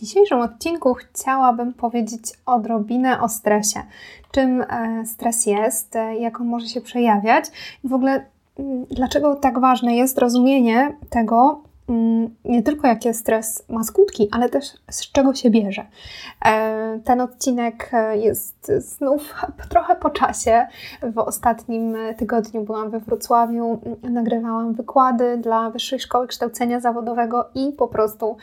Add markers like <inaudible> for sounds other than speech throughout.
W dzisiejszym odcinku chciałabym powiedzieć odrobinę o stresie. Czym e, stres jest, e, jak on może się przejawiać i w ogóle mm, dlaczego tak ważne jest rozumienie tego, nie tylko jakie stres ma skutki, ale też z czego się bierze. E, ten odcinek e, jest znów <laughs> trochę po czasie. W ostatnim tygodniu byłam we Wrocławiu, nagrywałam wykłady dla Wyższej Szkoły Kształcenia Zawodowego i po prostu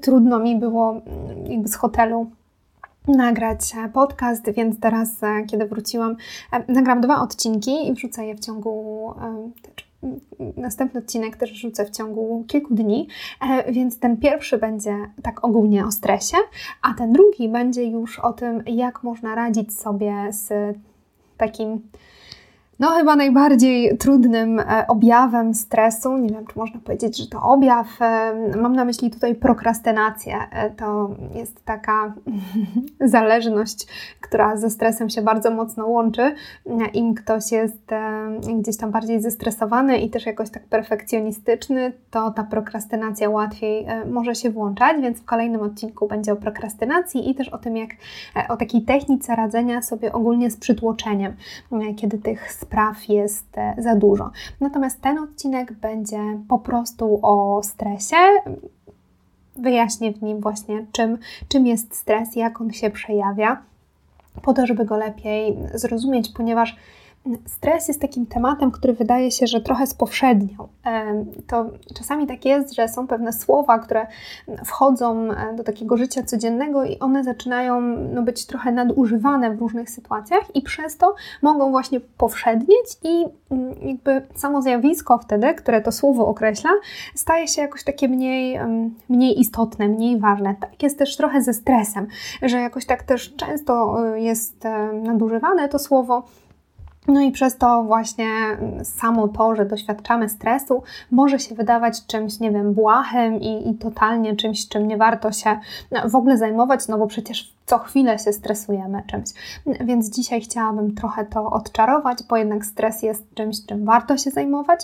trudno mi było mm, jakby z hotelu nagrać podcast, więc teraz, kiedy wróciłam, nagram dwa odcinki i wrzucę je w ciągu Następny odcinek też rzucę w ciągu kilku dni, e, więc ten pierwszy będzie tak ogólnie o stresie, a ten drugi będzie już o tym, jak można radzić sobie z takim no, chyba najbardziej trudnym e, objawem stresu, nie wiem, czy można powiedzieć, że to objaw, e, mam na myśli tutaj prokrastynację. E, to jest taka <laughs> zależność, która ze stresem się bardzo mocno łączy. Im ktoś jest gdzieś tam bardziej zestresowany i też jakoś tak perfekcjonistyczny, to ta prokrastynacja łatwiej może się włączać, więc w kolejnym odcinku będzie o prokrastynacji i też o tym, jak o takiej technice radzenia sobie ogólnie z przytłoczeniem, kiedy tych spraw jest e, za dużo. Natomiast ten odcinek będzie po prostu o stresie. Wyjaśnię w nim właśnie, czym, czym jest stres, jak on się przejawia, po to, żeby go lepiej zrozumieć, ponieważ Stres jest takim tematem, który wydaje się, że trochę spowszedniał. To czasami tak jest, że są pewne słowa, które wchodzą e, do takiego życia codziennego i one zaczynają no, być trochę nadużywane w różnych sytuacjach i przez to mogą właśnie powszednieć i mm, jakby samo zjawisko wtedy, które to słowo określa, staje się jakoś takie mniej, mniej istotne, mniej ważne. Tak jest też trochę ze stresem, że jakoś tak też często e, jest e, nadużywane to słowo, no i przez to właśnie samo to, że doświadczamy stresu, może się wydawać czymś, nie wiem, błahym i, i totalnie czymś, czym nie warto się w ogóle zajmować, no bo przecież co chwilę się stresujemy czymś. Więc dzisiaj chciałabym trochę to odczarować, bo jednak stres jest czymś, czym warto się zajmować,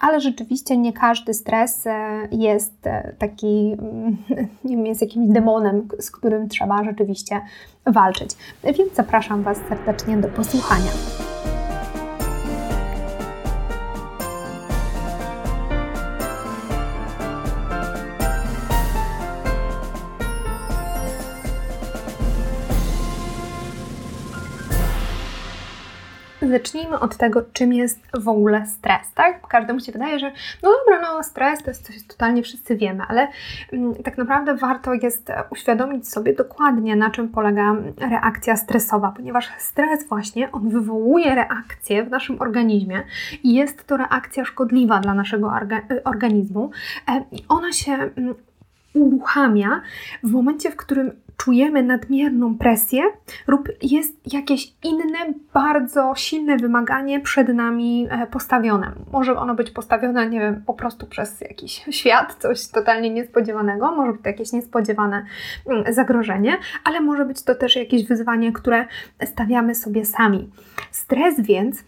ale rzeczywiście nie każdy stres e, jest e, taki, mm, <laughs> nie wiem, jest jakimś demonem, z którym trzeba rzeczywiście walczyć. Więc zapraszam Was serdecznie do posłuchania. Zacznijmy od tego, czym jest w ogóle stres, tak? Każdemu się wydaje, że no dobra, no stres to jest coś totalnie wszyscy wiemy, ale mm, tak naprawdę warto jest uświadomić sobie dokładnie, na czym polega reakcja stresowa, ponieważ stres właśnie, on wywołuje reakcję w naszym organizmie i jest to reakcja szkodliwa dla naszego orga organizmu e, i ona się mm, uruchamia w momencie, w którym czujemy nadmierną presję lub jest jakieś inne, bardzo silne wymaganie przed nami e, postawione. Może ono być postawione, nie wiem, po prostu przez jakiś świat, coś totalnie niespodziewanego, może być to jakieś niespodziewane mm, zagrożenie, ale może być to też jakieś wyzwanie, które stawiamy sobie sami. Stres więc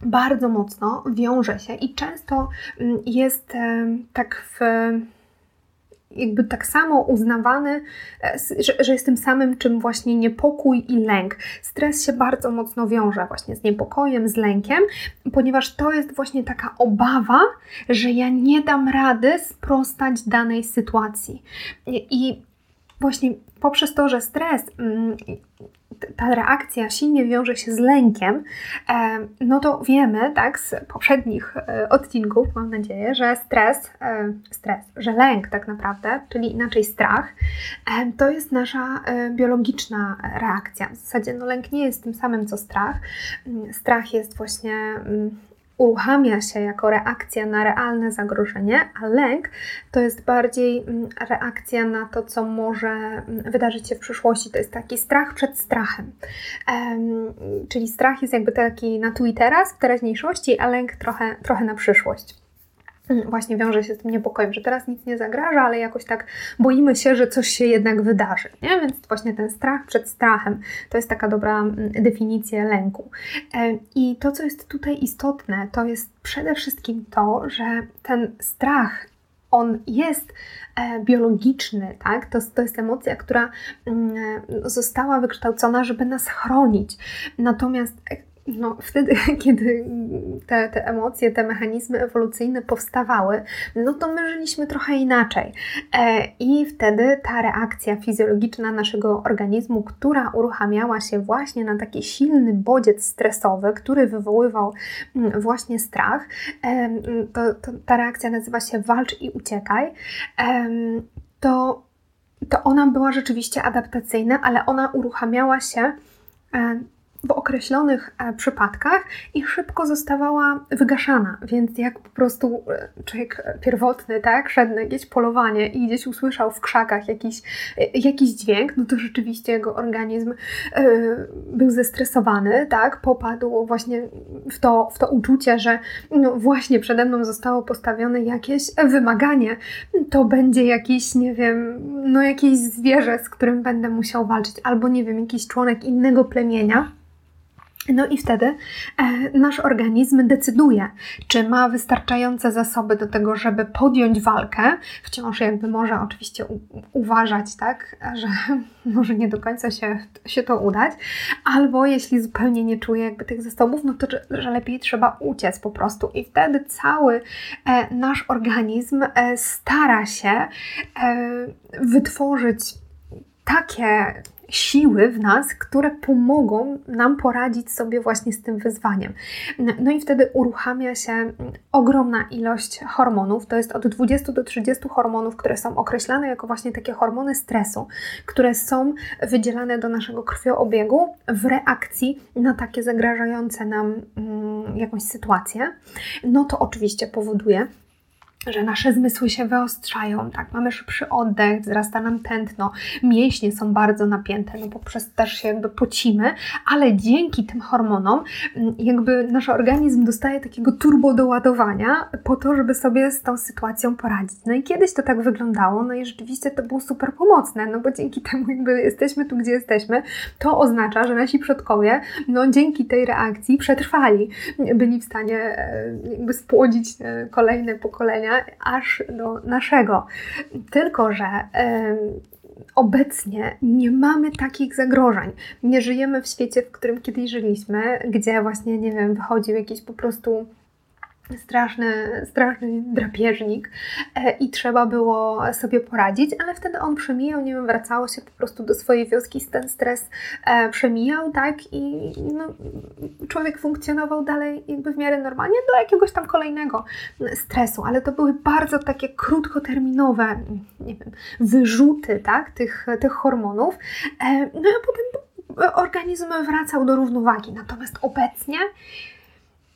bardzo mocno wiąże się i często mm, jest tak w jakby tak samo uznawany, e, że, że jest tym samym, czym właśnie niepokój i lęk. Stres się bardzo mocno wiąże właśnie z niepokojem, z lękiem, ponieważ to jest właśnie taka obawa, że ja nie dam rady sprostać danej sytuacji. I właśnie poprzez to, że stres mm, ta reakcja silnie wiąże się z lękiem, e, no to wiemy, tak, z poprzednich e, odcinków, mam nadzieję, że stres, e, stres, że lęk tak naprawdę, czyli inaczej strach, to jest nasza biologiczna reakcja. W zasadzie no, lęk nie jest tym samym co strach. Mm, strach jest właśnie mm, uruchamia się jako reakcja na realne zagrożenie, a lęk to jest bardziej mm, reakcja na to, co może mm, wydarzyć się w przyszłości. To jest taki strach przed strachem. Um, czyli strach jest jakby taki na tu i teraz, w teraźniejszości, a lęk trochę, trochę na przyszłość. <clears throat> Właśnie wiąże się z tym niepokojem, że teraz nic nie zagraża, ale jakoś tak boimy się, że coś się jednak wydarzy. Nie? Więc właśnie ten strach przed strachem to jest taka dobra mm, definicja lęku. E, I to, co jest tutaj istotne, to jest przede wszystkim to, że ten strach on jest e, biologiczny, tak? To, to jest emocja, która mm, została wykształcona, żeby nas chronić. Natomiast no, wtedy, <laughs> kiedy te, te emocje, te mechanizmy ewolucyjne powstawały, no to my żyliśmy trochę inaczej. E, I wtedy ta reakcja fizjologiczna naszego organizmu, która uruchamiała się właśnie na taki silny bodziec stresowy, który wywoływał mm, właśnie strach, e, to, to ta reakcja nazywa się walcz i uciekaj, e, to, to ona była rzeczywiście adaptacyjna, ale ona uruchamiała się w określonych e, przypadkach i szybko zostawała wygaszana, więc jak po prostu e, człowiek pierwotny, tak, szedł na jakieś polowanie i gdzieś usłyszał w krzakach jakiś, e, jakiś dźwięk, no to rzeczywiście jego organizm był zestresowany, tak, popadł właśnie w to, w to uczucie, że no właśnie przede mną zostało postawione jakieś wymaganie, to będzie jakiś, nie wiem, no jakieś zwierzę, z którym będę musiał walczyć, albo nie wiem, jakiś członek innego plemienia, no i wtedy e, nasz organizm decyduje, czy ma wystarczające zasoby do tego, żeby podjąć walkę. Wciąż jakby może oczywiście uważać, tak, że <laughs> może nie do końca się, się to udać, albo jeśli zupełnie nie czuje jakby tych zasobów, no to że lepiej trzeba uciec po prostu. I wtedy cały e, nasz organizm e, stara się wytworzyć takie siły w nas, które pomogą nam poradzić sobie właśnie z tym wyzwaniem. No i wtedy uruchamia się ogromna ilość hormonów, to jest od 20 do 30 hormonów, które są określane jako właśnie takie hormony stresu, które są wydzielane do naszego krwioobiegu w reakcji na takie zagrażające nam mm, jakąś sytuację. No to oczywiście powoduje, że nasze zmysły się wyostrzają, tak, mamy szybszy oddech, wzrasta nam tętno, mięśnie są bardzo napięte, no bo przez też się jakby pocimy, ale dzięki tym hormonom mm, jakby nasz organizm dostaje takiego turbo doładowania po to, żeby sobie z tą sytuacją poradzić. No i kiedyś to tak wyglądało, no i rzeczywiście to było super pomocne, no bo dzięki temu jakby jesteśmy tu, gdzie jesteśmy, to oznacza, że nasi przodkowie, no dzięki tej reakcji przetrwali, byli w stanie e, jakby spłodzić e, kolejne pokolenia, aż do naszego. Tylko, że obecnie nie mamy takich zagrożeń. Nie żyjemy w świecie, w którym kiedyś żyliśmy, gdzie właśnie, nie wiem, wychodził jakiś po prostu straszny, straszny drapieżnik e, i trzeba było sobie poradzić, ale wtedy on przemijał, nie wiem, wracało się po prostu do swojej wioski, ten stres e, przemijał, tak, i no, człowiek funkcjonował dalej jakby w miarę normalnie do jakiegoś tam kolejnego stresu, ale to były bardzo takie krótkoterminowe, nie wiem, wyrzuty, tak, tych, tych hormonów, e, no a potem organizm wracał do równowagi, natomiast obecnie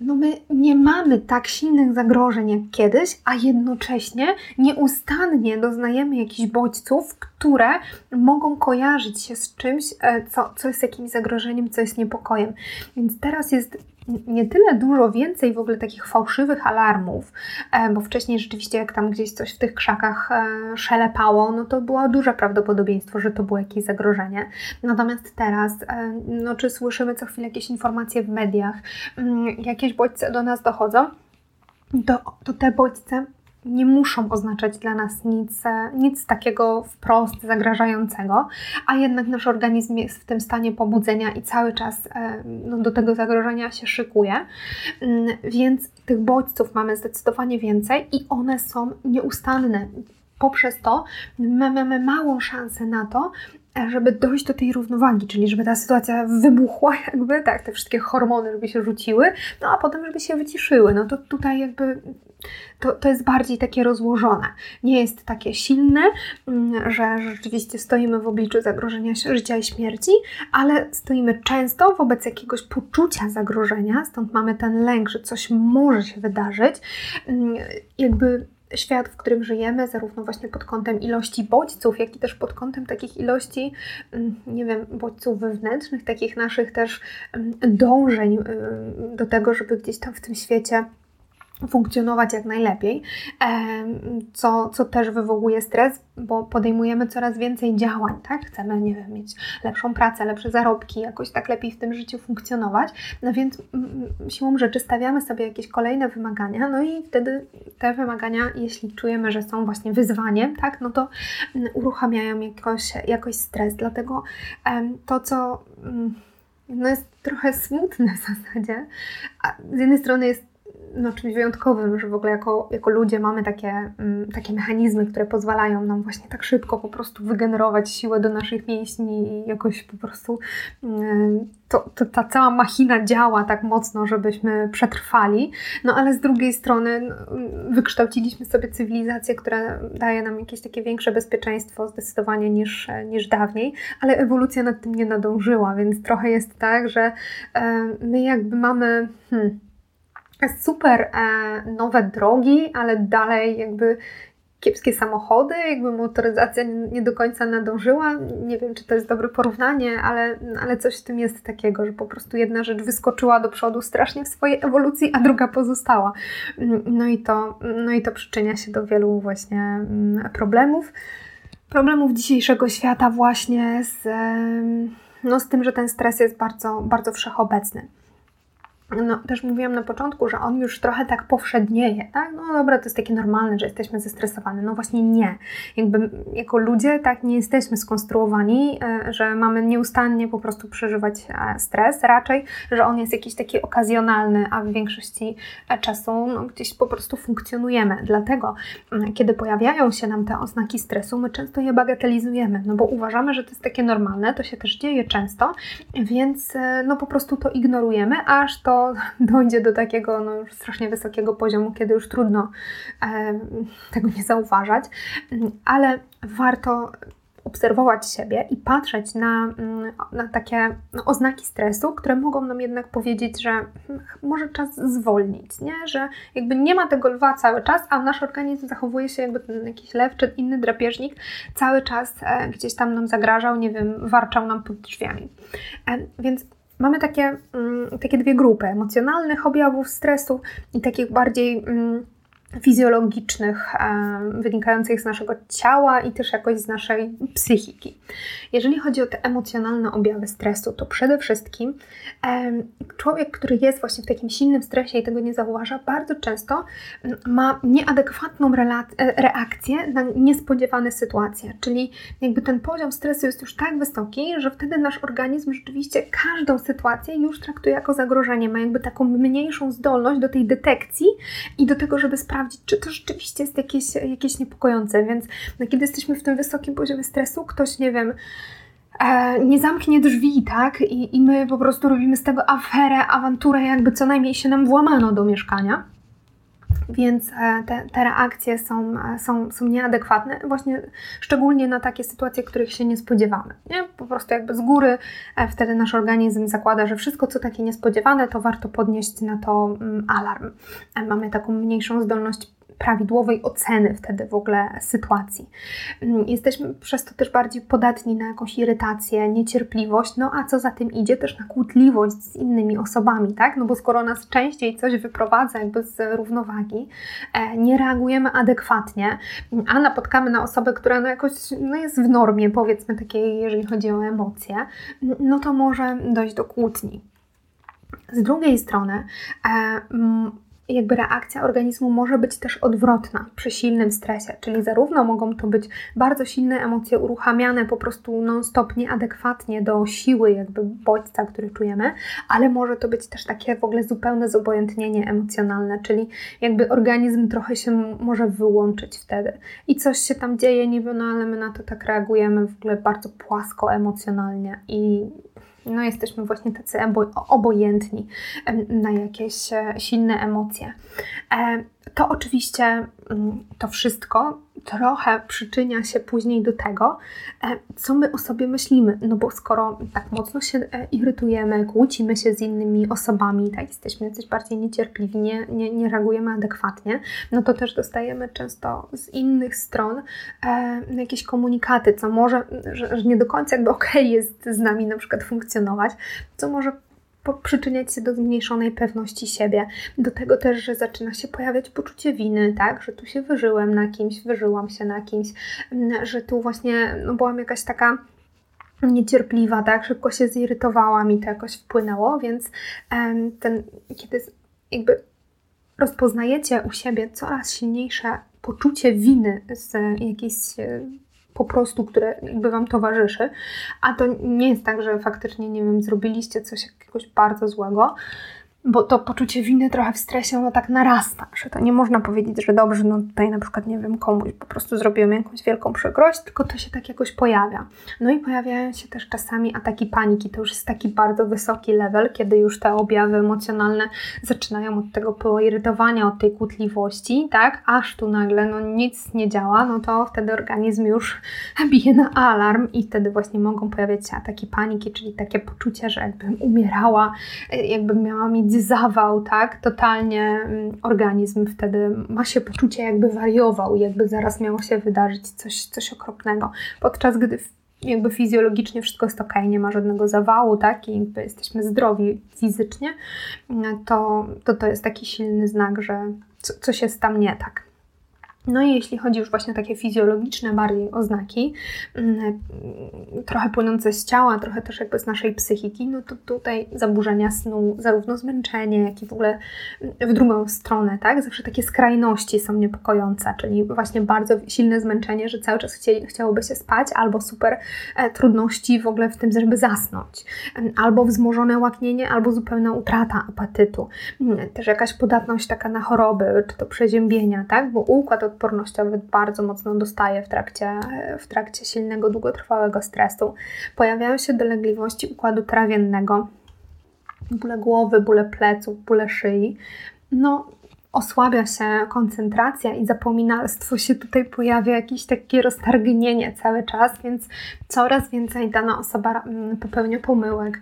no my nie mamy tak silnych zagrożeń jak kiedyś, a jednocześnie nieustannie doznajemy jakichś bodźców, które mogą kojarzyć się z czymś, e, co, co jest jakimś zagrożeniem, co jest niepokojem. Więc teraz jest nie tyle dużo więcej w ogóle takich fałszywych alarmów, e, bo wcześniej rzeczywiście jak tam gdzieś coś w tych krzakach e, szelepało, no to było duże prawdopodobieństwo, że to było jakieś zagrożenie. Natomiast teraz, no czy słyszymy co chwilę jakieś informacje w mediach, mm, jakieś bodźce do nas dochodzą, to, to te bodźce nie muszą oznaczać dla nas nic, e, nic takiego wprost zagrażającego, a jednak nasz organizm jest w tym stanie pobudzenia i cały czas e, no, do tego zagrożenia się szykuje. Mm, więc tych bodźców mamy zdecydowanie więcej i one są nieustanne. Poprzez to mamy małą szansę na to, żeby dojść do tej równowagi, czyli żeby ta sytuacja wybuchła, <laughs> jakby, tak, te wszystkie hormony, żeby się rzuciły, no a potem, żeby się wyciszyły. No to tutaj jakby to, to jest bardziej takie rozłożone. Nie jest takie silne, mm, że rzeczywiście stoimy w obliczu zagrożenia życia i śmierci, ale stoimy często wobec jakiegoś poczucia zagrożenia, stąd mamy ten lęk, że coś może się wydarzyć. Mm, jakby świat, w którym żyjemy, zarówno właśnie pod kątem ilości bodźców, jak i też pod kątem takich ilości, mm, nie wiem, bodźców wewnętrznych, takich naszych też dążeń do tego, żeby gdzieś tam w tym świecie funkcjonować jak najlepiej, co, co też wywołuje stres, bo podejmujemy coraz więcej działań, tak? Chcemy, nie wiem, mieć lepszą pracę, lepsze zarobki, jakoś tak lepiej w tym życiu funkcjonować, no więc siłą rzeczy stawiamy sobie jakieś kolejne wymagania, no i wtedy te wymagania, jeśli czujemy, że są właśnie wyzwaniem, tak, no to uruchamiają jakoś, jakoś stres, dlatego to, co no jest trochę smutne w zasadzie, z jednej strony jest no, czymś wyjątkowym, że w ogóle jako, jako ludzie mamy takie, mm, takie mechanizmy, które pozwalają nam właśnie tak szybko po prostu wygenerować siłę do naszych mięśni i jakoś po prostu mm, to, to, ta cała machina działa tak mocno, żebyśmy przetrwali. No ale z drugiej strony no, wykształciliśmy sobie cywilizację, która daje nam jakieś takie większe bezpieczeństwo zdecydowanie niż, niż dawniej, ale ewolucja nad tym nie nadążyła, więc trochę jest tak, że e, my jakby mamy. Hmm, super e, nowe drogi, ale dalej jakby kiepskie samochody, jakby motoryzacja nie do końca nadążyła. Nie wiem, czy to jest dobre porównanie, ale, ale coś w tym jest takiego, że po prostu jedna rzecz wyskoczyła do przodu strasznie w swojej ewolucji, a druga pozostała. No i to, no i to przyczynia się do wielu właśnie mm, problemów. Problemów dzisiejszego świata właśnie z, no, z tym, że ten stres jest bardzo, bardzo wszechobecny no, też mówiłam na początku, że on już trochę tak powszednieje, tak? No dobra, to jest takie normalne, że jesteśmy zestresowani. No właśnie nie. Jakby jako ludzie tak nie jesteśmy skonstruowani, e, że mamy nieustannie po prostu przeżywać e, stres, raczej, że on jest jakiś taki okazjonalny, a w większości e, czasu no, gdzieś po prostu funkcjonujemy. Dlatego, kiedy pojawiają się nam te oznaki stresu, my często je bagatelizujemy, no bo uważamy, że to jest takie normalne, to się też dzieje często, więc no po prostu to ignorujemy, aż to dojdzie do takiego no, już strasznie wysokiego poziomu, kiedy już trudno e, tego nie zauważać, ale warto obserwować siebie i patrzeć na, mm, na takie no, oznaki stresu, które mogą nam jednak powiedzieć, że hmm, może czas zwolnić, nie? że jakby nie ma tego lwa cały czas, a nasz organizm zachowuje się jakby ten jakiś lew czy inny drapieżnik cały czas e, gdzieś tam nam zagrażał, nie wiem, warczał nam pod drzwiami. E, więc mamy takie, mm, takie dwie grupy: emocjonalnych objawów stresu i takich bardziej. Mm, fizjologicznych, wynikających z naszego ciała i też jakoś z naszej psychiki. Jeżeli chodzi o te emocjonalne objawy stresu, to przede wszystkim człowiek, który jest właśnie w takim silnym stresie i tego nie zauważa, bardzo często ma nieadekwatną e, reakcję na niespodziewane sytuacje, czyli jakby ten poziom stresu jest już tak wysoki, że wtedy nasz organizm rzeczywiście każdą sytuację już traktuje jako zagrożenie, ma jakby taką mniejszą zdolność do tej detekcji i do tego, żeby sprawdzić, sprawdzić, czy to rzeczywiście jest jakieś, jakieś niepokojące. Więc no, kiedy jesteśmy w tym wysokim poziomie stresu, ktoś, nie wiem, e, nie zamknie drzwi, tak? I, I my po prostu robimy z tego aferę, awanturę, jakby co najmniej się nam włamano do mieszkania więc e, te, te reakcje są, e, są, są nieadekwatne, właśnie szczególnie na takie sytuacje, których się nie spodziewamy. Nie? Po prostu jakby z góry e, wtedy nasz organizm zakłada, że wszystko, co takie niespodziewane, to warto podnieść na to mm, alarm. Mamy taką mniejszą zdolność prawidłowej oceny wtedy w ogóle sytuacji. Mm, jesteśmy przez to też bardziej podatni na jakąś irytację, niecierpliwość, no a co za tym idzie też na kłótliwość z innymi osobami, tak? No bo skoro nas częściej coś wyprowadza jakby z równowagi, e, nie reagujemy adekwatnie, a napotkamy na osobę, która no jakoś no jest w normie, powiedzmy takiej, jeżeli chodzi o emocje, no to może dojść do kłótni. Z drugiej strony, e, jakby reakcja organizmu może być też odwrotna przy silnym stresie, czyli zarówno mogą to być bardzo silne emocje uruchamiane po prostu non-stop, nieadekwatnie do siły jakby bodźca, który czujemy, ale może to być też takie w ogóle zupełne zobojętnienie emocjonalne, czyli jakby organizm trochę się może wyłączyć wtedy. I coś się tam dzieje niby, no ale my na to tak reagujemy w ogóle bardzo płasko emocjonalnie i no jesteśmy właśnie tacy obojętni na jakieś e, silne emocje. To oczywiście mm, to wszystko trochę przyczynia się później do tego, e, co my o sobie myślimy. No bo skoro tak mocno się e, irytujemy, kłócimy się z innymi osobami, tak, jesteśmy jacyś bardziej niecierpliwi, nie, nie, nie reagujemy adekwatnie, no to też dostajemy często z innych stron e, jakieś komunikaty, co może, że, że nie do końca jakby okej okay jest z nami na przykład funkcjonować, co może przyczyniać się do zmniejszonej pewności siebie, do tego też, że zaczyna się pojawiać poczucie winy, tak, że tu się wyżyłem na kimś, wyżyłam się na kimś, mm, że tu właśnie no, byłam jakaś taka niecierpliwa, tak, szybko się zirytowałam i to jakoś wpłynęło, więc ten, kiedy jakby rozpoznajecie u siebie coraz silniejsze poczucie winy z jakiejś e, po prostu, które jakby Wam towarzyszy, a to nie jest tak, że faktycznie, nie wiem, zrobiliście coś jakiegoś bardzo złego, bo to poczucie winy trochę w stresie ono tak narasta, że to nie można powiedzieć, że dobrze, no tutaj na przykład, nie wiem, komuś po prostu zrobiłem jakąś wielką przykrość, tylko to się tak jakoś pojawia. No i pojawiają się też czasami ataki paniki, to już jest taki bardzo wysoki level, kiedy już te objawy emocjonalne zaczynają od tego poirytowania, od tej kłótliwości, tak, aż tu nagle no nic nie działa, no to wtedy organizm już <laughs> bije na alarm i wtedy właśnie mogą pojawiać się ataki paniki, czyli takie poczucie, że jakbym umierała, jakbym miała zawał, tak? Totalnie mm, organizm wtedy ma się poczucie, jakby wariował, jakby zaraz miało się wydarzyć coś, coś okropnego. Podczas gdy jakby fizjologicznie wszystko jest ok, nie ma żadnego zawału, tak? I jakby jesteśmy zdrowi fizycznie, to, to to jest taki silny znak, że co, coś jest tam nie tak. No i jeśli chodzi już właśnie o takie fizjologiczne bardziej oznaki, mm, trochę płynące z ciała, trochę też jakby z naszej psychiki, no to tutaj zaburzenia snu, zarówno zmęczenie, jak i w ogóle w drugą stronę, tak? Zawsze takie skrajności są niepokojące, czyli właśnie bardzo silne zmęczenie, że cały czas chcieli, chciałoby się spać, albo super e, trudności w ogóle w tym, żeby zasnąć, albo wzmożone łaknienie, albo zupełna utrata apetytu. Mm, też jakaś podatność taka na choroby, czy to przeziębienia, tak? Bo układ odpornościowy bardzo mocno dostaje w trakcie, w trakcie silnego, długotrwałego stresu. Pojawiają się dolegliwości układu trawiennego, bóle głowy, bóle pleców, bóle szyi. No, osłabia się koncentracja i zapominalstwo się tutaj pojawia, jakieś takie roztargnienie cały czas, więc coraz więcej dana osoba mm, popełnia pomyłek.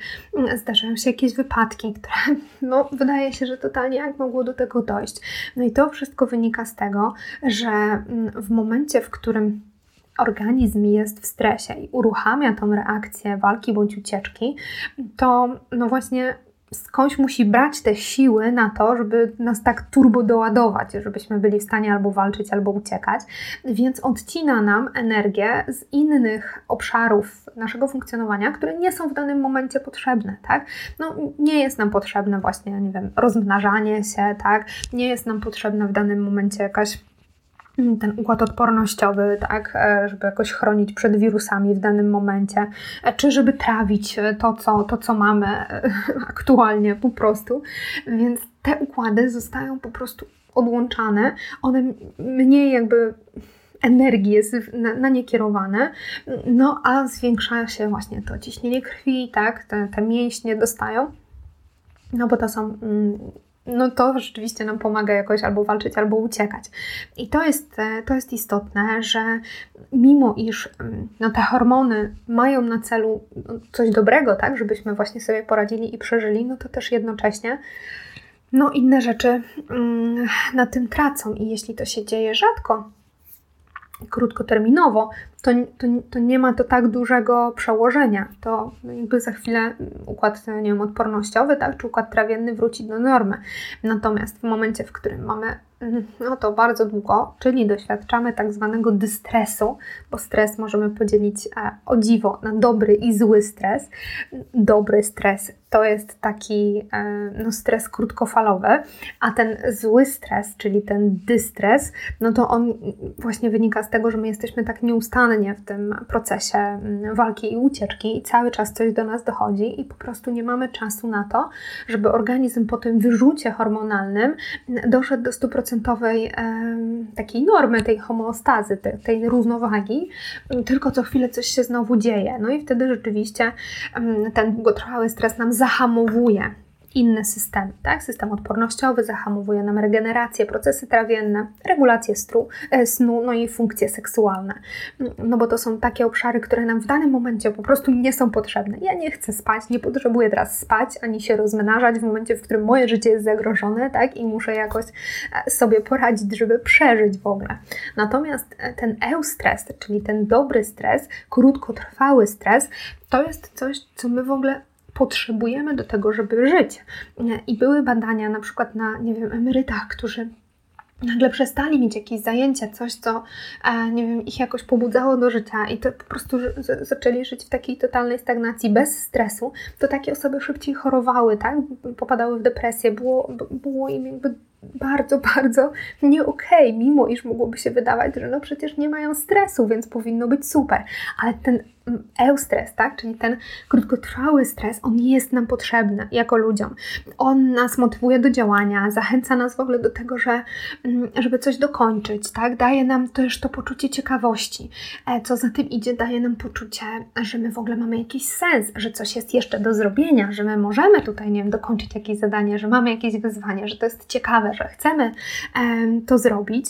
Zdarzają się jakieś wypadki, które <laughs> no, wydaje się, że totalnie jak mogło do tego dojść. No i to wszystko wynika z tego, że mm, w momencie, w którym organizm jest w stresie i uruchamia tą reakcję walki bądź ucieczki, to no właśnie skądś musi brać te siły na to, żeby nas tak turbo doładować, żebyśmy byli w stanie albo walczyć, albo uciekać, więc odcina nam energię z innych obszarów naszego funkcjonowania, które nie są w danym momencie potrzebne, tak? No, nie jest nam potrzebne właśnie, nie wiem, rozmnażanie się, tak? Nie jest nam potrzebna w danym momencie jakaś ten układ odpornościowy, tak, e, żeby jakoś chronić przed wirusami w danym momencie, e, czy żeby trawić e, to, co, to, co mamy <laughs> aktualnie po prostu. Więc te układy zostają po prostu odłączane, one mniej jakby energii jest na, na nie kierowane, no a zwiększa się właśnie to ciśnienie krwi, tak, te, te mięśnie dostają, no bo to są mm, no to rzeczywiście nam pomaga jakoś albo walczyć, albo uciekać. I to jest, e, to jest istotne, że mimo iż mm, no, te hormony mają na celu no, coś dobrego, tak, żebyśmy właśnie sobie poradzili i przeżyli, no to też jednocześnie no inne rzeczy mm, na tym tracą i jeśli to się dzieje rzadko, krótkoterminowo, to, to, to, nie ma to tak dużego przełożenia. To jakby za chwilę układ nie wiem, odpornościowy, tak, czy układ trawienny wróci do normy. Natomiast w momencie, w którym mamy no to bardzo długo, czyli doświadczamy tak zwanego dystresu, bo stres możemy podzielić e, o dziwo na dobry i zły stres. Dobry stres to jest taki e, no, stres krótkofalowy, a ten zły stres, czyli ten dystres, no to on właśnie wynika z tego, że my jesteśmy tak nieustannie w tym procesie mm, walki i ucieczki i cały czas coś do nas dochodzi i po prostu nie mamy czasu na to, żeby organizm po tym wyrzucie hormonalnym doszedł do 100% takiej normy, tej homeostazy, tej, tej równowagi, tylko co chwilę coś się znowu dzieje. No i wtedy rzeczywiście ten długotrwały stres nam zahamowuje inne systemy. Tak? System odpornościowy zahamowuje nam regenerację, procesy trawienne, regulację stru, e, snu, no i funkcje seksualne. No bo to są takie obszary, które nam w danym momencie po prostu nie są potrzebne. Ja nie chcę spać, nie potrzebuję teraz spać, ani się rozmnażać w momencie, w którym moje życie jest zagrożone, tak? I muszę jakoś e, sobie poradzić, żeby przeżyć w ogóle. Natomiast e, ten eustres, czyli ten dobry stres, krótkotrwały stres, to jest coś, co my w ogóle potrzebujemy do tego, żeby żyć. I były badania na przykład na, nie wiem, emerytach, którzy nagle przestali mieć jakieś zajęcia, coś, co e, nie wiem, ich jakoś pobudzało do życia i to po prostu zaczęli żyć w takiej totalnej stagnacji, bez stresu, to takie osoby szybciej chorowały, tak? Popadały w depresję, było, było im jakby bardzo, <laughs> bardzo nie okej, okay, mimo iż mogłoby się wydawać, że no przecież nie mają stresu, więc powinno być super. Ale ten eustres, tak? czyli ten krótkotrwały stres, on jest nam potrzebny jako ludziom. On nas motywuje do działania, zachęca nas w ogóle do tego, że, mm, żeby coś dokończyć, tak? daje nam też to poczucie ciekawości. E, co za tym idzie, daje nam poczucie, że my w ogóle mamy jakiś sens, że coś jest jeszcze do zrobienia, że my możemy tutaj, nie wiem, dokończyć jakieś zadanie, że mamy jakieś wyzwanie, że to jest ciekawe, że chcemy to zrobić.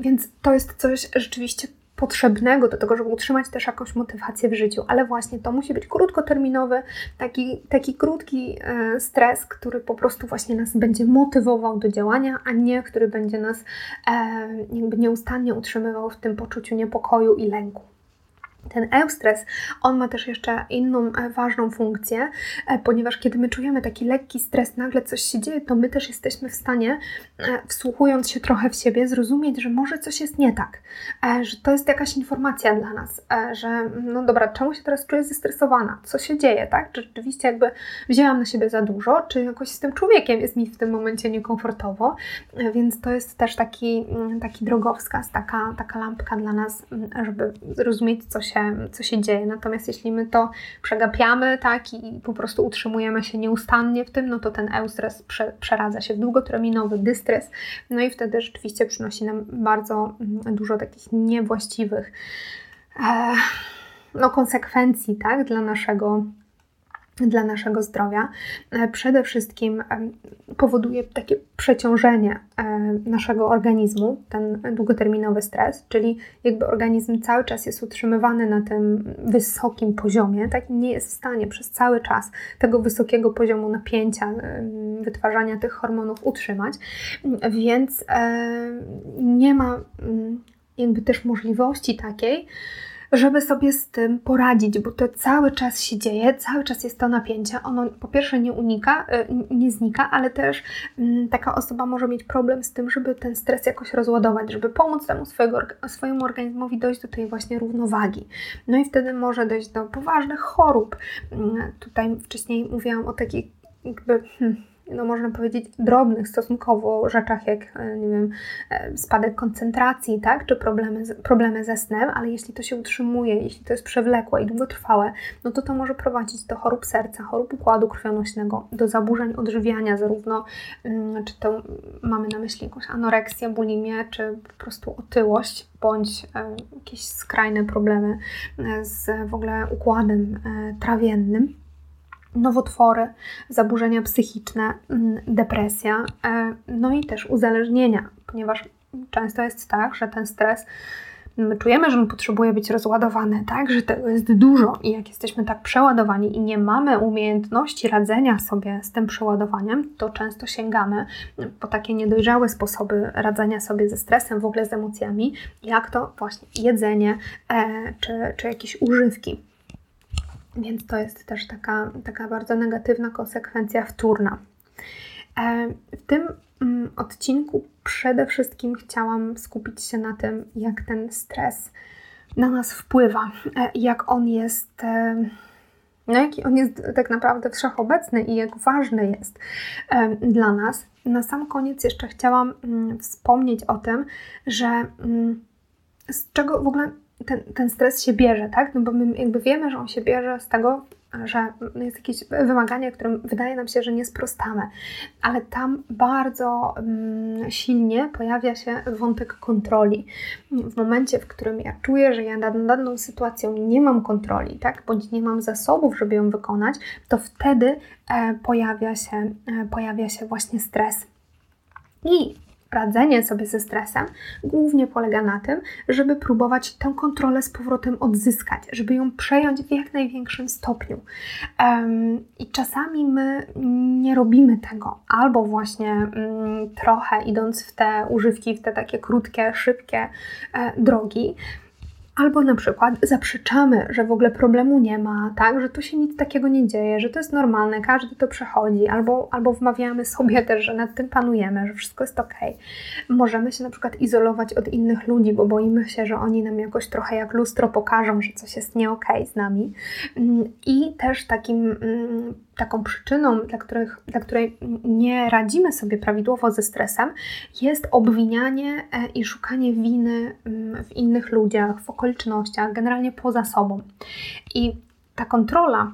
Więc to jest coś rzeczywiście potrzebnego do tego, żeby utrzymać też jakąś motywację w życiu, ale właśnie to musi być krótkoterminowy, taki, taki krótki e, stres, który po prostu właśnie nas będzie motywował do działania, a nie który będzie nas e, jakby nieustannie utrzymywał w tym poczuciu niepokoju i lęku. Ten eustres, on ma też jeszcze inną e, ważną funkcję, e, ponieważ kiedy my czujemy taki lekki stres, nagle coś się dzieje, to my też jesteśmy w stanie, e, wsłuchując się trochę w siebie, zrozumieć, że może coś jest nie tak, że to jest jakaś informacja dla nas, że no dobra, czemu się teraz czuję zestresowana, co się dzieje, tak? Czy rzeczywiście jakby wzięłam na siebie za dużo, czy jakoś z tym człowiekiem jest mi w tym momencie niekomfortowo, więc to jest też taki, mm, taki drogowskaz, taka, taka lampka dla nas, mm, żeby zrozumieć, co się się, co się dzieje. Natomiast jeśli my to przegapiamy tak i po prostu utrzymujemy się nieustannie w tym, no to ten eustres prze, przeradza się w długoterminowy dystres, no i wtedy rzeczywiście przynosi nam bardzo mm, dużo takich niewłaściwych e, no, konsekwencji tak, dla naszego dla naszego zdrowia. E, przede wszystkim powoduje takie przeciążenie e, naszego organizmu, ten długoterminowy stres, czyli jakby organizm cały czas jest utrzymywany na tym wysokim poziomie, tak nie jest w stanie przez cały czas tego wysokiego poziomu napięcia, wytwarzania tych hormonów utrzymać, więc nie ma mm, jakby też możliwości takiej, żeby sobie z tym poradzić, bo to cały czas się dzieje, cały czas jest to napięcie. Ono po pierwsze nie unika, y, nie znika, ale też mm, taka osoba może mieć problem z tym, żeby ten stres jakoś rozładować, żeby pomóc temu swojego, swojemu organizmowi dojść do tej właśnie równowagi. No i wtedy może dojść do poważnych chorób. Mm, tutaj wcześniej mówiłam o takiej jakby. Hmm, no można powiedzieć, drobnych stosunkowo rzeczach, jak, e, nie wiem, e, spadek koncentracji, tak, czy problemy, problemy ze snem, ale jeśli to się utrzymuje, jeśli to jest przewlekłe i długotrwałe, no to to może prowadzić do chorób serca, chorób układu krwionośnego, do zaburzeń odżywiania, zarówno mm, czy to mamy na myśli jakąś anoreksję, bulimię, czy po prostu otyłość, bądź e, jakieś skrajne problemy z w ogóle układem trawiennym nowotwory, zaburzenia psychiczne, mm, depresja, e, no i też uzależnienia, ponieważ często jest tak, że ten stres my czujemy, że on potrzebuje być rozładowany, tak, że tego jest dużo i jak jesteśmy tak przeładowani i nie mamy umiejętności radzenia sobie z tym przeładowaniem, to często sięgamy po takie niedojrzałe sposoby radzenia sobie ze stresem, w ogóle z emocjami, jak to właśnie jedzenie e, czy, czy jakieś używki. Więc to jest też taka, taka bardzo negatywna konsekwencja wtórna. E, w tym mm, odcinku przede wszystkim chciałam skupić się na tym, jak ten stres na nas wpływa, e, jak on jest, e, no jaki on jest tak naprawdę wszechobecny i jak ważny jest dla nas. Na sam koniec jeszcze chciałam mm, wspomnieć o tym, że mm, z czego w ogóle ten, ten stres się bierze, tak? No bo my jakby wiemy, że on się bierze z tego, że jest jakieś wymaganie, którym wydaje nam się, że nie sprostamy, ale tam bardzo mm, silnie pojawia się wątek kontroli. W momencie, w którym ja czuję, że ja nad daną sytuacją nie mam kontroli, tak, bądź nie mam zasobów, żeby ją wykonać, to wtedy e, pojawia, się, e, pojawia się właśnie stres. I radzenie sobie ze stresem głównie polega na tym, żeby próbować tę kontrolę z powrotem odzyskać, żeby ją przejąć w jak największym stopniu. Um, I czasami my nie robimy tego, albo właśnie um, trochę idąc w te używki, w te takie krótkie, szybkie e, drogi, Albo na przykład zaprzeczamy, że w ogóle problemu nie ma, tak, że tu się nic takiego nie dzieje, że to jest normalne, każdy to przechodzi, albo, albo wmawiamy sobie też, że nad tym panujemy, że wszystko jest ok. Możemy się na przykład izolować od innych ludzi, bo boimy się, że oni nam jakoś trochę jak lustro pokażą, że coś jest nie ok z nami. Mm, I też takim mm, taką przyczyną, dla, których, dla której nie radzimy sobie prawidłowo ze stresem, jest obwinianie e, i szukanie winy mm, w innych ludziach, w okolicznościach, generalnie poza sobą. I ta kontrola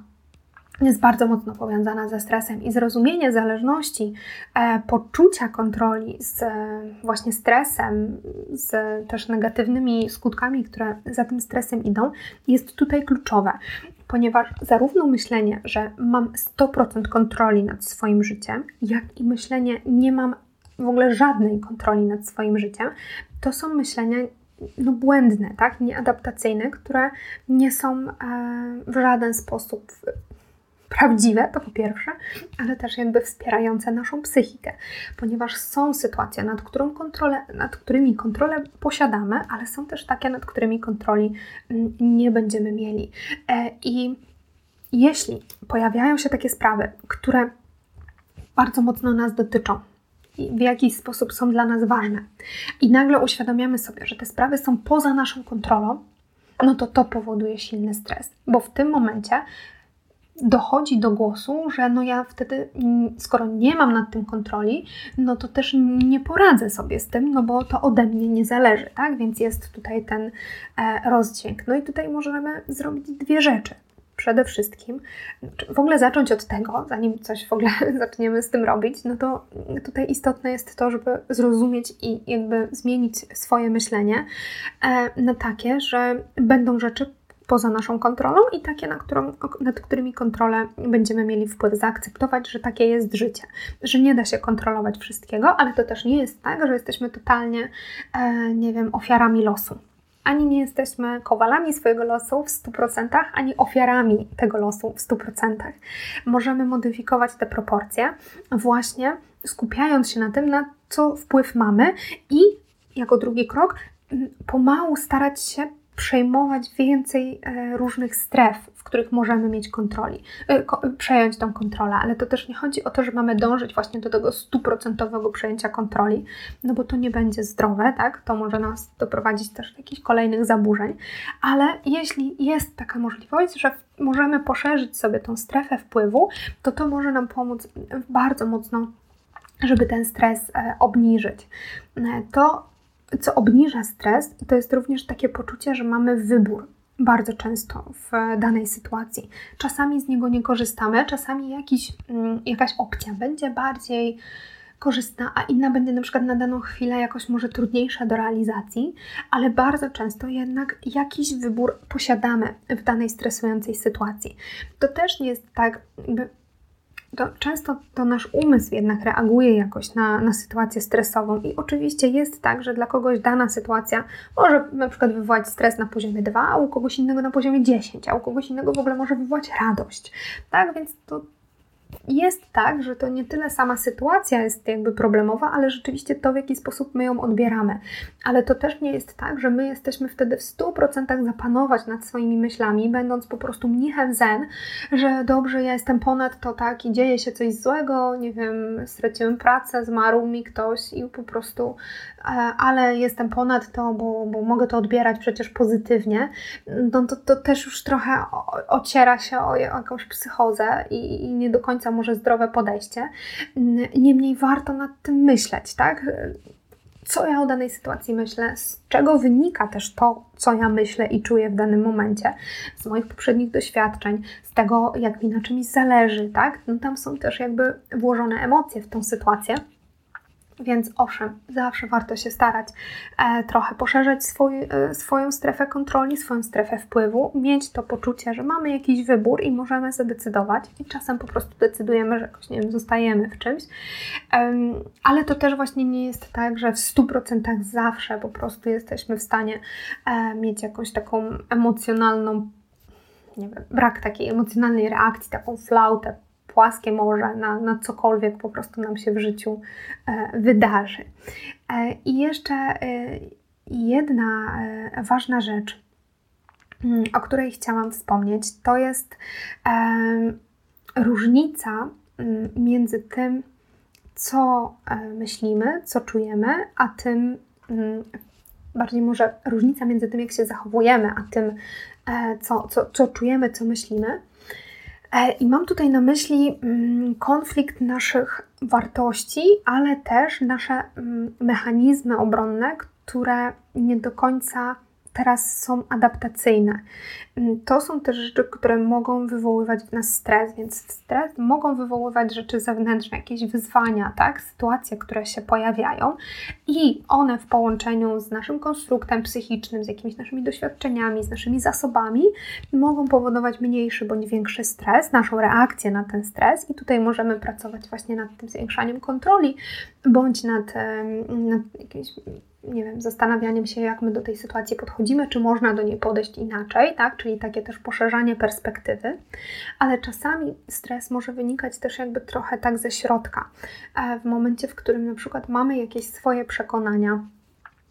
jest bardzo mocno powiązana ze stresem i zrozumienie zależności, e, poczucia kontroli z e, właśnie stresem, z też negatywnymi skutkami, które za tym stresem idą, jest tutaj kluczowe ponieważ zarówno myślenie, że mam 100% kontroli nad swoim życiem, jak i myślenie, nie mam w ogóle żadnej kontroli nad swoim życiem, to są myślenia no, błędne, tak? nieadaptacyjne, które nie są e, w żaden sposób prawdziwe, to po pierwsze, ale też jakby wspierające naszą psychikę, ponieważ są sytuacje, nad, którą kontrolę, nad którymi kontrolę posiadamy, ale są też takie, nad którymi kontroli mm, nie będziemy mieli. E, I jeśli pojawiają się takie sprawy, które bardzo mocno nas dotyczą, w jakiś sposób są dla nas ważne, i nagle uświadamiamy sobie, że te sprawy są poza naszą kontrolą, no to to powoduje silny stres, bo w tym momencie dochodzi do głosu, że no ja wtedy, mm, skoro nie mam nad tym kontroli, no to też nie poradzę sobie z tym, no bo to ode mnie nie zależy, tak? Więc jest tutaj ten e, rozdźwięk. No i tutaj możemy zrobić dwie rzeczy. Przede wszystkim, w ogóle zacząć od tego, zanim coś w ogóle <laughs> zaczniemy z tym robić, no to tutaj istotne jest to, żeby zrozumieć i jakby zmienić swoje myślenie e, na takie, że będą rzeczy poza naszą kontrolą i takie, na którą, nad którymi kontrolę będziemy mieli wpływ, zaakceptować, że takie jest życie, że nie da się kontrolować wszystkiego, ale to też nie jest tak, że jesteśmy totalnie, e, nie wiem, ofiarami losu. Ani nie jesteśmy kowalami swojego losu w 100%, ani ofiarami tego losu w 100%. Możemy modyfikować te proporcje, właśnie skupiając się na tym, na co wpływ mamy i jako drugi krok, pomału starać się przejmować więcej e, różnych stref, w których możemy mieć kontroli, e, przejąć tą kontrolę, ale to też nie chodzi o to, że mamy dążyć właśnie do tego stuprocentowego przejęcia kontroli, no bo to nie będzie zdrowe, tak? To może nas doprowadzić też do jakichś kolejnych zaburzeń, ale jeśli jest taka możliwość, że możemy poszerzyć sobie tą strefę wpływu, to to może nam pomóc bardzo mocno żeby ten stres e, obniżyć. To co obniża stres, to jest również takie poczucie, że mamy wybór bardzo często w danej sytuacji. Czasami z niego nie korzystamy, czasami jakiś, mm, jakaś opcja będzie bardziej korzystna, a inna będzie na przykład na daną chwilę jakoś może trudniejsza do realizacji, ale bardzo często jednak jakiś wybór posiadamy w danej stresującej sytuacji. To też nie jest tak, jakby to często to nasz umysł jednak reaguje jakoś na, na sytuację stresową i oczywiście jest tak, że dla kogoś dana sytuacja może na przykład wywołać stres na poziomie 2, a u kogoś innego na poziomie 10, a u kogoś innego w ogóle może wywołać radość. Tak, więc to jest tak, że to nie tyle sama sytuacja jest jakby problemowa, ale rzeczywiście to, w jaki sposób my ją odbieramy. Ale to też nie jest tak, że my jesteśmy wtedy w 100% zapanować nad swoimi myślami, będąc po prostu mnichem zen, że dobrze, ja jestem ponad to, tak, i dzieje się coś złego, nie wiem, straciłem pracę, zmarł mi ktoś i po prostu, e, ale jestem ponad to, bo, bo mogę to odbierać przecież pozytywnie, no to, to też już trochę ociera się o jakąś psychozę i, i nie do końca końca może zdrowe podejście. Niemniej warto nad tym myśleć, tak? Co ja o danej sytuacji myślę, z czego wynika też to, co ja myślę i czuję w danym momencie, z moich poprzednich doświadczeń, z tego, jak mi na czymś zależy, tak? No tam są też jakby włożone emocje w tą sytuację. Więc owszem, zawsze warto się starać e, trochę poszerzać swój, e, swoją strefę kontroli, swoją strefę wpływu, mieć to poczucie, że mamy jakiś wybór i możemy zadecydować. I czasem po prostu decydujemy, że jakoś, nie wiem, zostajemy w czymś. Ale to też właśnie nie jest tak, że w 100% zawsze po prostu jesteśmy w stanie e, mieć jakąś taką emocjonalną, nie wiem, brak takiej emocjonalnej reakcji, taką flautę płaskie morze na, na cokolwiek po prostu nam się w życiu e, wydarzy. E, I jeszcze e, jedna ważna rzecz, mm, o której chciałam wspomnieć, to jest różnica mm, między tym, co myślimy, co czujemy, a tym, mm, bardziej może różnica między tym, jak się zachowujemy, a tym, co, co, co czujemy, co myślimy. E, I mam tutaj na myśli mm, konflikt naszych wartości, ale też nasze mm, mechanizmy obronne, które nie do końca teraz są adaptacyjne. Mm, to są też rzeczy, które mogą wywoływać w nas stres, więc stres mogą wywoływać rzeczy zewnętrzne, jakieś wyzwania, tak? sytuacje, które się pojawiają i one w połączeniu z naszym konstruktem psychicznym, z jakimiś naszymi doświadczeniami, z naszymi zasobami mogą powodować mniejszy bądź większy stres, naszą reakcję na ten stres i tutaj możemy pracować właśnie nad tym zwiększaniem kontroli bądź nad, nad jakimiś nie wiem, zastanawianiem się, jak my do tej sytuacji podchodzimy, czy można do niej podejść inaczej, tak? Czyli takie też poszerzanie perspektywy, ale czasami stres może wynikać też jakby trochę tak ze środka. E, w momencie, w którym na przykład mamy jakieś swoje przekonania,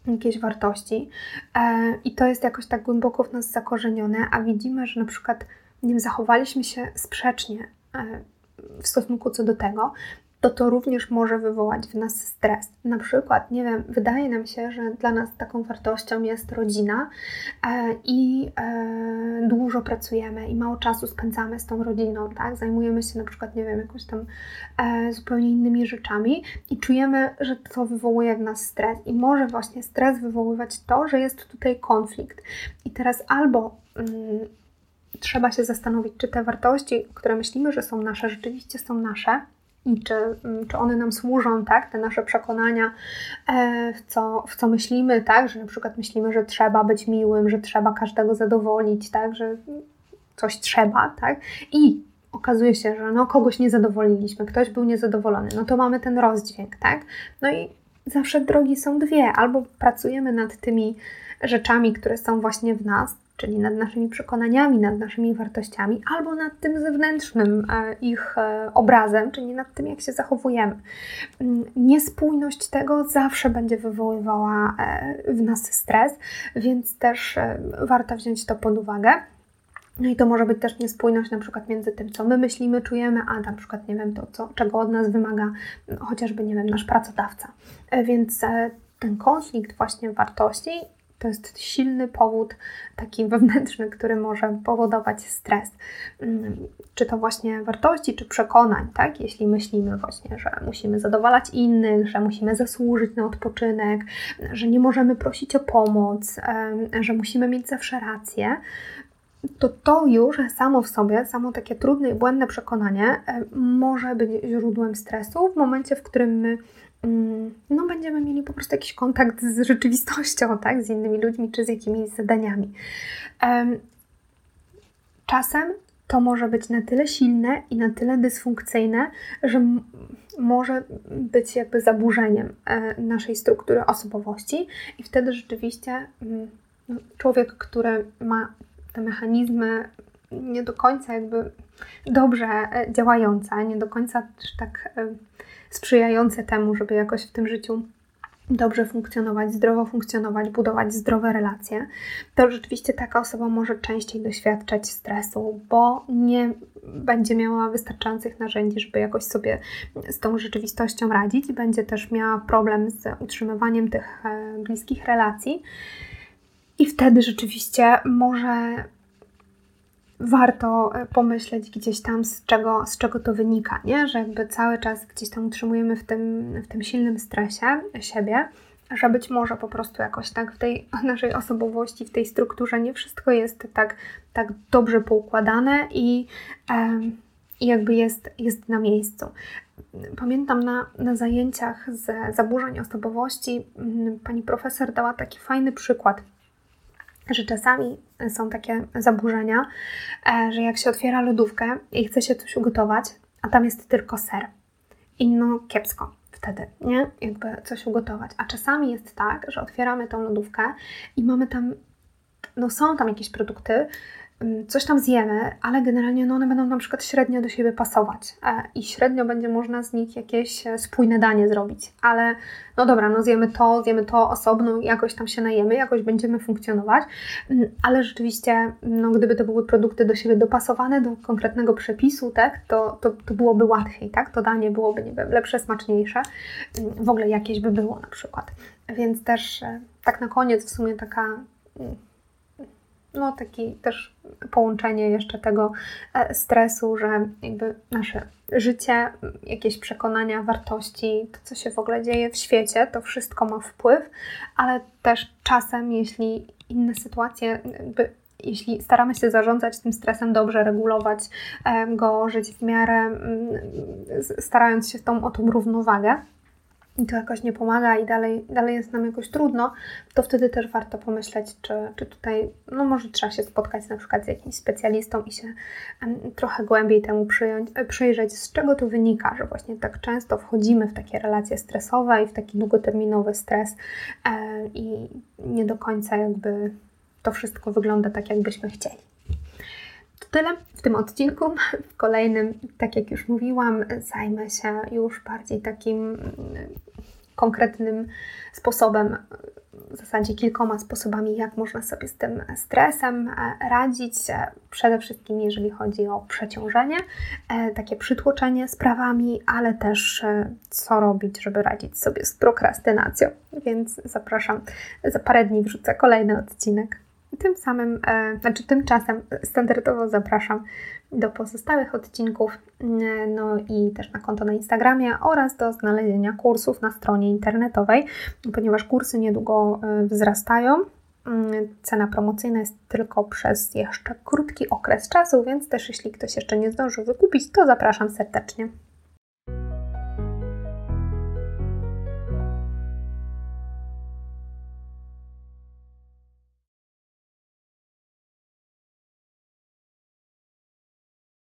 jakieś wartości e, i to jest jakoś tak głęboko w nas zakorzenione, a widzimy, że na przykład nie wiem, zachowaliśmy się sprzecznie e, w stosunku co do tego, to to również może wywołać w nas stres. Na przykład, nie wiem, wydaje nam się, że dla nas taką wartością jest rodzina e, i e, dużo pracujemy i mało czasu spędzamy z tą rodziną, tak? Zajmujemy się na przykład, nie wiem, jakąś tam e, zupełnie innymi rzeczami i czujemy, że to wywołuje w nas stres i może właśnie stres wywoływać to, że jest tutaj konflikt. I teraz albo mm, trzeba się zastanowić, czy te wartości, które myślimy, że są nasze, rzeczywiście są nasze, i czy, mm, czy one nam służą, tak, te nasze przekonania, e, w co, w co myślimy, tak, że na przykład myślimy, że trzeba być miłym, że trzeba każdego zadowolić, tak, że coś trzeba, tak, i okazuje się, że no kogoś nie zadowoliliśmy, ktoś był niezadowolony, no to mamy ten rozdźwięk, tak, no i zawsze drogi są dwie, albo pracujemy nad tymi rzeczami, które są właśnie w nas, czyli nad naszymi przekonaniami, nad naszymi wartościami, albo nad tym zewnętrznym e, ich e, obrazem, czyli nad tym, jak się zachowujemy. Mm, niespójność tego zawsze będzie wywoływała e, w nas stres, więc też warto wziąć to pod uwagę. No i to może być też niespójność na przykład między tym, co my myślimy, czujemy, a na przykład, nie wiem, to, co, czego od nas wymaga chociażby, nie wiem, nasz pracodawca. Więc ten konflikt właśnie wartości to jest silny powód, taki wewnętrzny, który może powodować stres. Mm, czy to właśnie wartości, czy przekonań, tak? Jeśli myślimy właśnie, że musimy zadowalać innych, że musimy zasłużyć na odpoczynek, że nie możemy prosić o pomoc, że musimy mieć zawsze rację, to to już samo w sobie, samo takie trudne i błędne przekonanie może być źródłem stresu w momencie, w którym my no, będziemy mieli po prostu jakiś kontakt z rzeczywistością, tak? z innymi ludźmi czy z jakimiś zadaniami. Czasem to może być na tyle silne i na tyle dysfunkcyjne, że może być jakby zaburzeniem e, naszej struktury osobowości, i wtedy rzeczywiście mm, no, człowiek, który ma te mechanizmy nie do końca jakby dobrze e, działające, nie do końca też tak e, sprzyjające temu, żeby jakoś w tym życiu dobrze funkcjonować, zdrowo funkcjonować, budować zdrowe relacje, to rzeczywiście taka osoba może częściej doświadczać stresu, bo nie będzie miała wystarczających narzędzi, żeby jakoś sobie z tą rzeczywistością radzić będzie też miała problem z utrzymywaniem tych e, bliskich relacji. I wtedy rzeczywiście może warto e, pomyśleć gdzieś tam, z czego, z czego to wynika, nie? że jakby cały czas gdzieś tam utrzymujemy w tym, w tym silnym stresie siebie, że być może po prostu jakoś tak w tej <laughs> naszej osobowości, w tej strukturze nie wszystko jest tak, tak dobrze poukładane i, i jakby jest, jest na miejscu. Pamiętam na, na zajęciach z zaburzeń osobowości pani profesor dała taki fajny przykład że czasami są takie zaburzenia, e, że jak się otwiera lodówkę i chce się coś ugotować, a tam jest tylko ser. I no kiepsko wtedy, nie? Jakby coś ugotować. A czasami jest tak, że otwieramy tą lodówkę i mamy tam, no są tam jakieś produkty, coś tam zjemy, ale generalnie no one będą na przykład średnio do siebie pasować e, i średnio będzie można z nich jakieś e, spójne danie zrobić, ale no dobra, no zjemy to, zjemy to osobno, jakoś tam się najemy, jakoś będziemy funkcjonować, mm, ale rzeczywiście, no gdyby to były produkty do siebie dopasowane do konkretnego przepisu, tak, to, to, to byłoby łatwiej, tak, to danie byłoby, nie wiem, lepsze, smaczniejsze, mm, w ogóle jakieś by było na przykład, więc też e, tak na koniec w sumie taka no taki też połączenie jeszcze tego e, stresu, że jakby nasze życie, jakieś przekonania, wartości, to co się w ogóle dzieje w świecie, to wszystko ma wpływ, ale też czasem, jeśli inne sytuacje, jakby jeśli staramy się zarządzać tym stresem dobrze, regulować go, żyć w miarę, mm, starając się tą, o tą równowagę, i to jakoś nie pomaga i dalej, dalej jest nam jakoś trudno, to wtedy też warto pomyśleć, czy, czy tutaj, no może trzeba się spotkać na przykład z jakimś specjalistą i się um, trochę głębiej temu przyjąć, e, przyjrzeć, z czego to wynika, że właśnie tak często wchodzimy w takie relacje stresowe i w taki długoterminowy stres e, i nie do końca jakby to wszystko wygląda tak, jakbyśmy chcieli tyle w tym odcinku. W kolejnym, tak jak już mówiłam, zajmę się już bardziej takim mm, konkretnym sposobem, w zasadzie kilkoma sposobami, jak można sobie z tym stresem e, radzić. Przede wszystkim, jeżeli chodzi o przeciążenie, e, takie przytłoczenie sprawami, ale też e, co robić, żeby radzić sobie z prokrastynacją. Więc zapraszam, za parę dni wrzucę kolejny odcinek. Tym samym, e, znaczy tymczasem standardowo zapraszam do pozostałych odcinków, e, no i też na konto na Instagramie oraz do znalezienia kursów na stronie internetowej, ponieważ kursy niedługo e, wzrastają. Mm, cena promocyjna jest tylko przez jeszcze krótki okres czasu, więc też jeśli ktoś jeszcze nie zdążył wykupić, to zapraszam serdecznie.